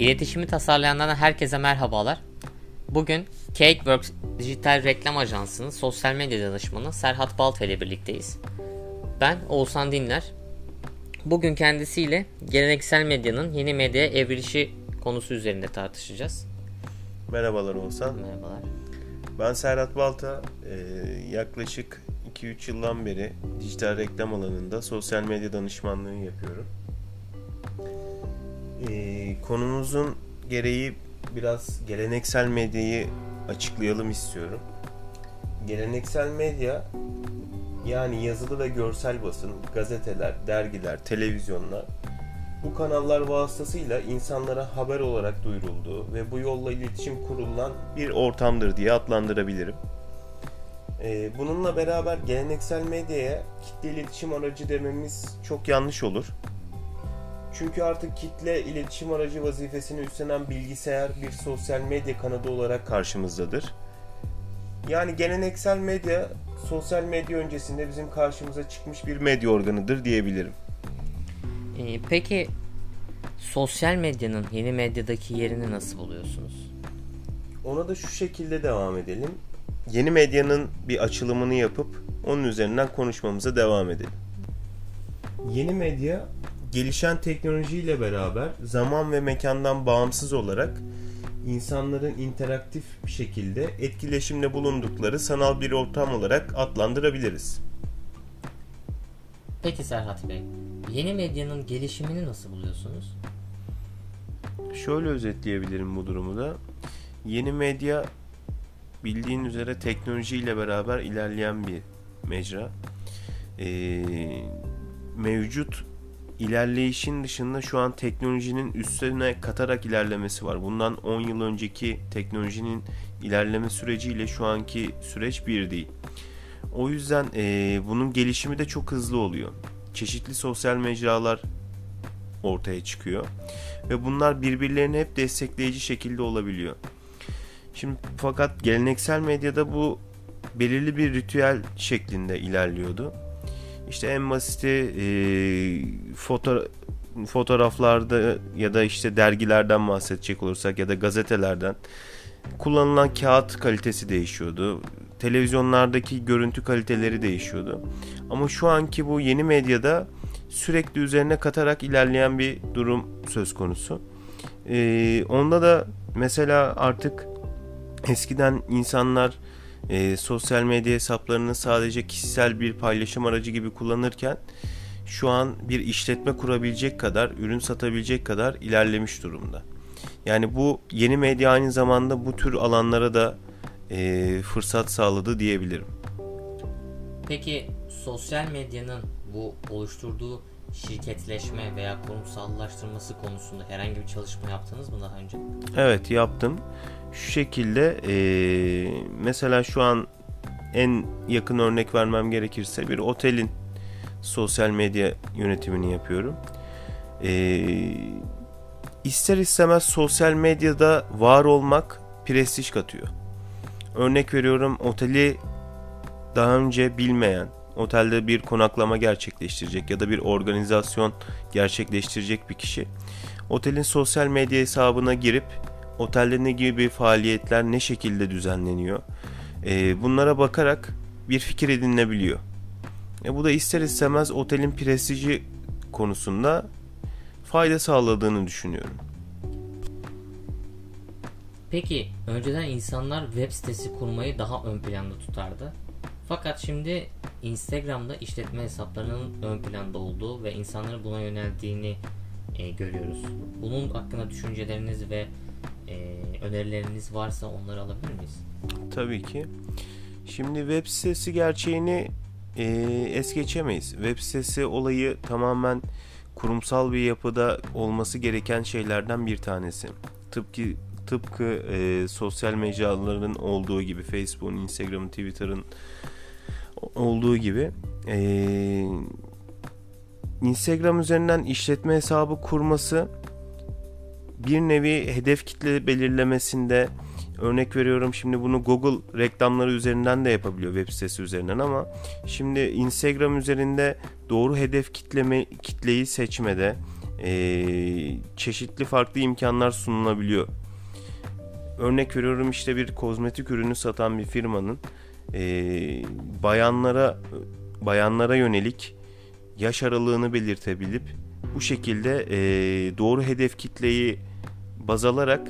İletişimi tasarlayanlardan herkese merhabalar. Bugün Cakeworks Dijital Reklam Ajansı'nın sosyal medya danışmanı Serhat Balta ile birlikteyiz. Ben Oğuzhan Dinler. Bugün kendisiyle geleneksel medyanın yeni medyaya evrilişi konusu üzerinde tartışacağız. Merhabalar Oğuzhan. Merhabalar. Ben Serhat Balta. Ee, yaklaşık 2-3 yıldan beri dijital reklam alanında sosyal medya danışmanlığı yapıyorum. Ee, konumuzun gereği biraz geleneksel medyayı açıklayalım istiyorum. Geleneksel medya yani yazılı ve görsel basın, gazeteler, dergiler, televizyonlar bu kanallar vasıtasıyla insanlara haber olarak duyurulduğu ve bu yolla iletişim kurulan bir ortamdır diye adlandırabilirim. Ee, bununla beraber geleneksel medyaya kitle iletişim aracı dememiz çok yanlış olur. Çünkü artık kitle iletişim aracı vazifesini üstlenen bilgisayar bir sosyal medya kanadı olarak karşımızdadır. Yani geleneksel medya sosyal medya öncesinde bizim karşımıza çıkmış bir medya organıdır diyebilirim. Ee, peki sosyal medyanın yeni medyadaki yerini nasıl buluyorsunuz? Ona da şu şekilde devam edelim. Yeni medyanın bir açılımını yapıp onun üzerinden konuşmamıza devam edelim. Yeni medya gelişen teknolojiyle beraber zaman ve mekandan bağımsız olarak insanların interaktif bir şekilde etkileşimde bulundukları sanal bir ortam olarak adlandırabiliriz. Peki Serhat Bey, yeni medyanın gelişimini nasıl buluyorsunuz? Şöyle özetleyebilirim bu durumu da. Yeni medya bildiğin üzere teknolojiyle beraber ilerleyen bir mecra. Ee, mevcut ilerleyişin dışında şu an teknolojinin üstüne katarak ilerlemesi var. Bundan 10 yıl önceki teknolojinin ilerleme süreciyle şu anki süreç bir değil. O yüzden e, bunun gelişimi de çok hızlı oluyor. Çeşitli sosyal mecralar ortaya çıkıyor ve bunlar birbirlerini hep destekleyici şekilde olabiliyor. Şimdi fakat geleneksel medyada bu belirli bir ritüel şeklinde ilerliyordu. İşte en basiti e, foto, fotoğraflarda ya da işte dergilerden bahsedecek olursak ya da gazetelerden kullanılan kağıt kalitesi değişiyordu. Televizyonlardaki görüntü kaliteleri değişiyordu. Ama şu anki bu yeni medyada sürekli üzerine katarak ilerleyen bir durum söz konusu. Ee, onda da mesela artık eskiden insanlar e, sosyal medya hesaplarını sadece kişisel bir paylaşım aracı gibi kullanırken şu an bir işletme kurabilecek kadar, ürün satabilecek kadar ilerlemiş durumda. Yani bu yeni medya aynı zamanda bu tür alanlara da e, fırsat sağladı diyebilirim. Peki sosyal medyanın bu oluşturduğu şirketleşme veya kurumsallaştırması konusunda herhangi bir çalışma yaptınız mı daha önce? Evet yaptım. Şu şekilde e, mesela şu an en yakın örnek vermem gerekirse bir otelin sosyal medya yönetimini yapıyorum. E, ister istemez sosyal medyada var olmak prestij katıyor. Örnek veriyorum oteli daha önce bilmeyen, otelde bir konaklama gerçekleştirecek ya da bir organizasyon gerçekleştirecek bir kişi otelin sosyal medya hesabına girip otelde ne gibi faaliyetler ne şekilde düzenleniyor e, bunlara bakarak bir fikir edinebiliyor. E, bu da ister istemez otelin prestiji konusunda fayda sağladığını düşünüyorum. Peki önceden insanlar web sitesi kurmayı daha ön planda tutardı. Fakat şimdi Instagram'da işletme hesaplarının ön planda olduğu ve insanların buna yöneldiğini e, görüyoruz. Bunun hakkında düşünceleriniz ve e, önerileriniz varsa onları alabilir miyiz? Tabii ki. Şimdi web sitesi gerçeğini e, es geçemeyiz. Web sitesi olayı tamamen kurumsal bir yapıda olması gereken şeylerden bir tanesi. Tıpkı tıpkı e, sosyal mecraların olduğu gibi Facebook'un, Instagram'ın, Twitter'ın olduğu gibi e, Instagram üzerinden işletme hesabı kurması bir nevi hedef kitle belirlemesinde örnek veriyorum şimdi bunu Google reklamları üzerinden de yapabiliyor web sitesi üzerinden ama şimdi Instagram üzerinde doğru hedef kitleme kitleyi seçmede e, çeşitli farklı imkanlar sunulabiliyor. Örnek veriyorum işte bir kozmetik ürünü satan bir firmanın e, bayanlara bayanlara yönelik yaş aralığını belirtebilip bu şekilde e, doğru hedef kitleyi baz alarak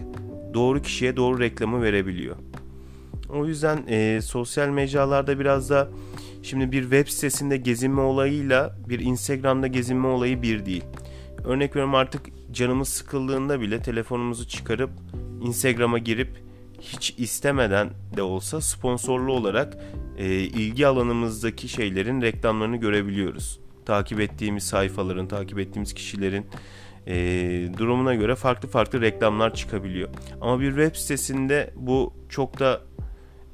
doğru kişiye doğru reklamı verebiliyor. O yüzden e, sosyal mecralarda biraz da şimdi bir web sitesinde gezinme olayıyla bir Instagram'da gezinme olayı bir değil. Örnek veriyorum artık canımız sıkıldığında bile telefonumuzu çıkarıp Instagram'a girip hiç istemeden de olsa sponsorlu olarak e, ilgi alanımızdaki şeylerin reklamlarını görebiliyoruz. Takip ettiğimiz sayfaların, takip ettiğimiz kişilerin e, durumuna göre farklı farklı reklamlar çıkabiliyor. Ama bir web sitesinde bu çok da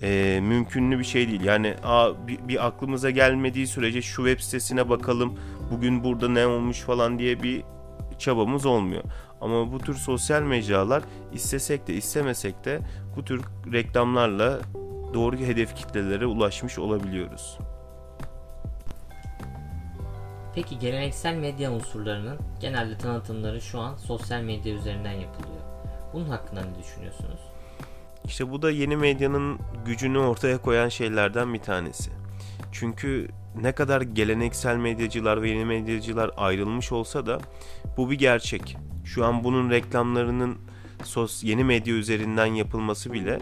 e, mümkünlü bir şey değil. Yani a, bir, bir aklımıza gelmediği sürece şu web sitesine bakalım bugün burada ne olmuş falan diye bir çabamız olmuyor. Ama bu tür sosyal mecralar istesek de istemesek de bu tür reklamlarla doğru hedef kitlelere ulaşmış olabiliyoruz. Peki geleneksel medya unsurlarının genelde tanıtımları şu an sosyal medya üzerinden yapılıyor. Bunun hakkında ne düşünüyorsunuz? İşte bu da yeni medyanın gücünü ortaya koyan şeylerden bir tanesi. Çünkü ne kadar geleneksel medyacılar ve yeni medyacılar ayrılmış olsa da bu bir gerçek. Şu an bunun reklamlarının sos yeni medya üzerinden yapılması bile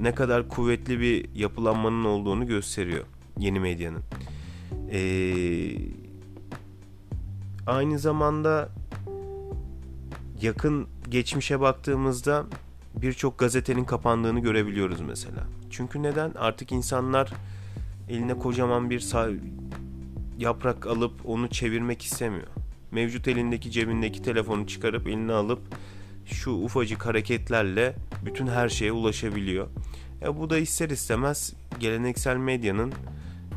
ne kadar kuvvetli bir yapılanmanın olduğunu gösteriyor yeni medyanın. Ee, aynı zamanda yakın geçmişe baktığımızda birçok gazetenin kapandığını görebiliyoruz mesela. Çünkü neden? Artık insanlar eline kocaman bir yaprak alıp onu çevirmek istemiyor. Mevcut elindeki cebindeki telefonu çıkarıp eline alıp şu ufacık hareketlerle bütün her şeye ulaşabiliyor. E bu da ister istemez geleneksel medyanın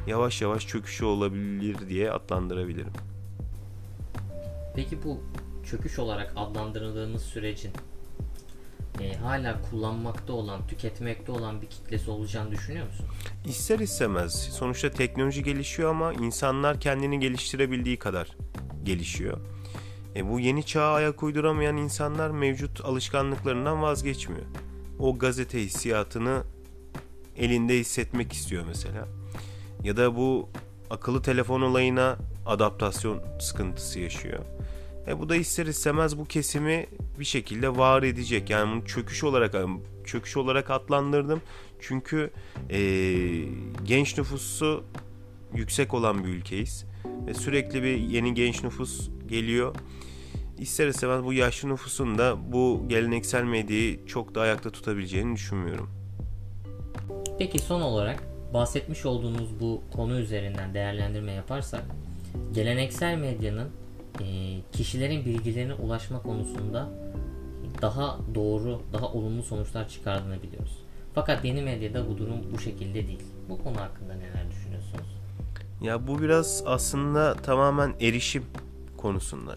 yavaş yavaş çöküşü olabilir diye adlandırabilirim. Peki bu çöküş olarak adlandırdığımız sürecin e, hala kullanmakta olan, tüketmekte olan bir kitlesi olacağını düşünüyor musun? İster istemez. Sonuçta teknoloji gelişiyor ama insanlar kendini geliştirebildiği kadar gelişiyor. E, bu yeni çağa ayak uyduramayan insanlar mevcut alışkanlıklarından vazgeçmiyor. O gazete hissiyatını elinde hissetmek istiyor mesela. Ya da bu akıllı telefon olayına adaptasyon sıkıntısı yaşıyor. E bu da ister istemez bu kesimi bir şekilde var edecek. Yani bunu çöküş olarak çöküş olarak adlandırdım. Çünkü e, genç nüfusu yüksek olan bir ülkeyiz. Sürekli bir yeni genç nüfus geliyor. İster istemez bu yaşlı nüfusun da bu geleneksel medyayı çok da ayakta tutabileceğini düşünmüyorum. Peki son olarak bahsetmiş olduğunuz bu konu üzerinden değerlendirme yaparsak geleneksel medyanın e, kişilerin bilgilerine ulaşma konusunda daha doğru, daha olumlu sonuçlar çıkardığını biliyoruz. Fakat yeni medyada bu durum bu şekilde değil. Bu konu hakkında neler? Ya bu biraz aslında tamamen erişim konusunda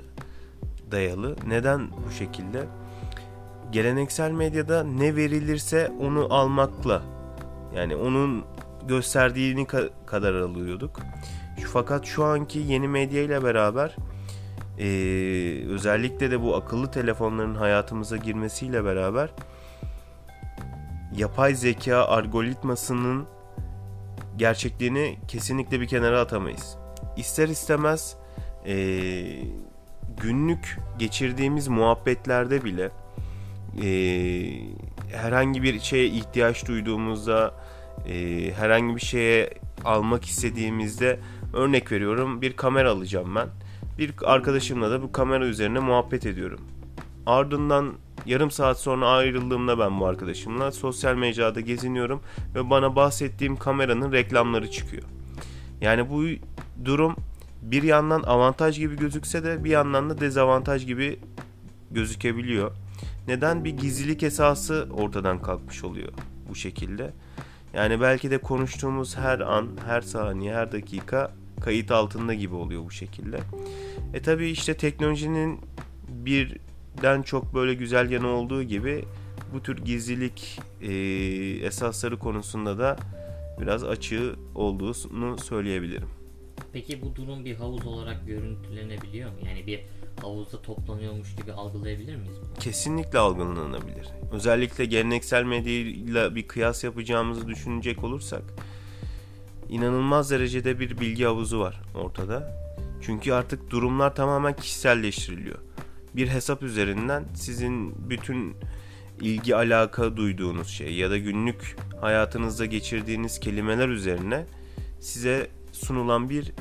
dayalı. Neden bu şekilde? Geleneksel medyada ne verilirse onu almakla yani onun gösterdiğini kadar alıyorduk. Fakat şu anki yeni medya ile beraber e, özellikle de bu akıllı telefonların hayatımıza girmesiyle beraber yapay zeka algoritmasının gerçekliğini kesinlikle bir kenara atamayız. İster istemez e, günlük geçirdiğimiz muhabbetlerde bile e, herhangi bir şeye ihtiyaç duyduğumuzda e, herhangi bir şeye almak istediğimizde örnek veriyorum bir kamera alacağım ben bir arkadaşımla da bu kamera üzerine muhabbet ediyorum. Ardından yarım saat sonra ayrıldığımda ben bu arkadaşımla sosyal mecrada geziniyorum ve bana bahsettiğim kameranın reklamları çıkıyor. Yani bu durum bir yandan avantaj gibi gözükse de bir yandan da dezavantaj gibi gözükebiliyor. Neden bir gizlilik esası ortadan kalkmış oluyor bu şekilde? Yani belki de konuştuğumuz her an, her saniye, her dakika kayıt altında gibi oluyor bu şekilde. E tabi işte teknolojinin birden çok böyle güzel yanı olduğu gibi bu tür gizlilik e, esasları konusunda da biraz açığı olduğunu söyleyebilirim. Peki bu durum bir havuz olarak görüntülenebiliyor mu? Yani bir havuzda toplanıyormuş gibi algılayabilir miyiz? bunu? Kesinlikle algılanabilir. Özellikle geleneksel medyayla bir kıyas yapacağımızı düşünecek olursak inanılmaz derecede bir bilgi havuzu var ortada. Çünkü artık durumlar tamamen kişiselleştiriliyor. Bir hesap üzerinden sizin bütün ilgi alaka duyduğunuz şey ya da günlük hayatınızda geçirdiğiniz kelimeler üzerine size sunulan bir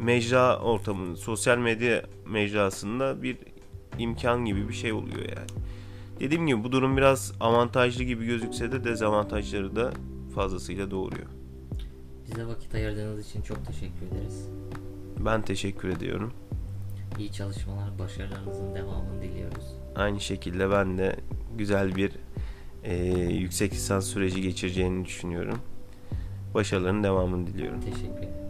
mecra ortamı, sosyal medya mecrasında bir imkan gibi bir şey oluyor yani. Dediğim gibi bu durum biraz avantajlı gibi gözükse de dezavantajları da fazlasıyla doğuruyor. Bize vakit ayırdığınız için çok teşekkür ederiz. Ben teşekkür ediyorum. İyi çalışmalar, başarılarınızın devamını diliyoruz. Aynı şekilde ben de güzel bir e, yüksek lisans süreci geçireceğini düşünüyorum. Başarıların devamını diliyorum. Teşekkür ederim.